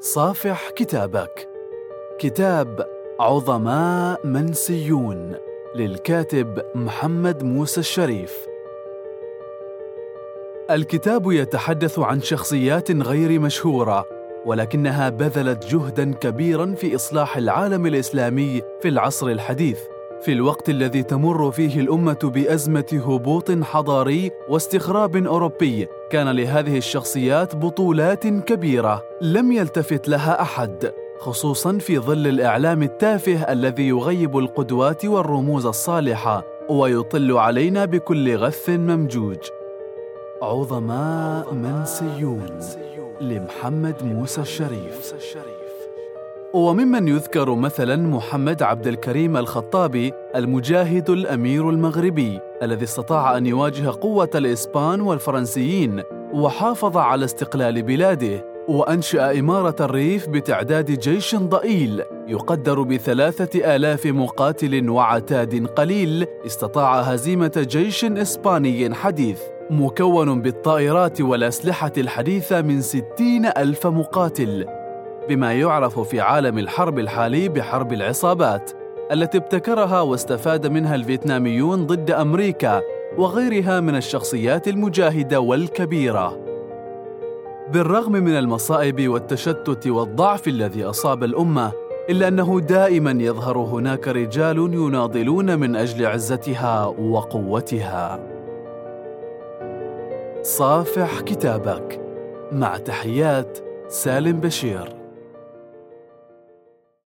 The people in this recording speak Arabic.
صافح كتابك. كتاب عظماء منسيون للكاتب محمد موسى الشريف. الكتاب يتحدث عن شخصيات غير مشهورة ولكنها بذلت جهدا كبيرا في إصلاح العالم الإسلامي في العصر الحديث في الوقت الذي تمر فيه الأمة بأزمة هبوط حضاري واستخراب أوروبي. كان لهذه الشخصيات بطولات كبيرة لم يلتفت لها أحد خصوصا في ظل الإعلام التافه الذي يغيب القدوات والرموز الصالحة ويطل علينا بكل غث ممجوج. عظماء منسيون لمحمد موسى الشريف. وممن يذكر مثلا محمد عبد الكريم الخطابي المجاهد الأمير المغربي الذي استطاع أن يواجه قوة الإسبان والفرنسيين وحافظ على استقلال بلاده وأنشأ إمارة الريف بتعداد جيش ضئيل يقدر بثلاثة آلاف مقاتل وعتاد قليل استطاع هزيمة جيش إسباني حديث مكون بالطائرات والأسلحة الحديثة من ستين ألف مقاتل. بما يعرف في عالم الحرب الحالي بحرب العصابات التي ابتكرها واستفاد منها الفيتناميون ضد أمريكا وغيرها من الشخصيات المجاهدة والكبيرة. بالرغم من المصائب والتشتت والضعف الذي أصاب الأمة إلا أنه دائما يظهر هناك رجال يناضلون من أجل عزتها وقوتها. صافح كتابك. مع تحيات سالم بشير.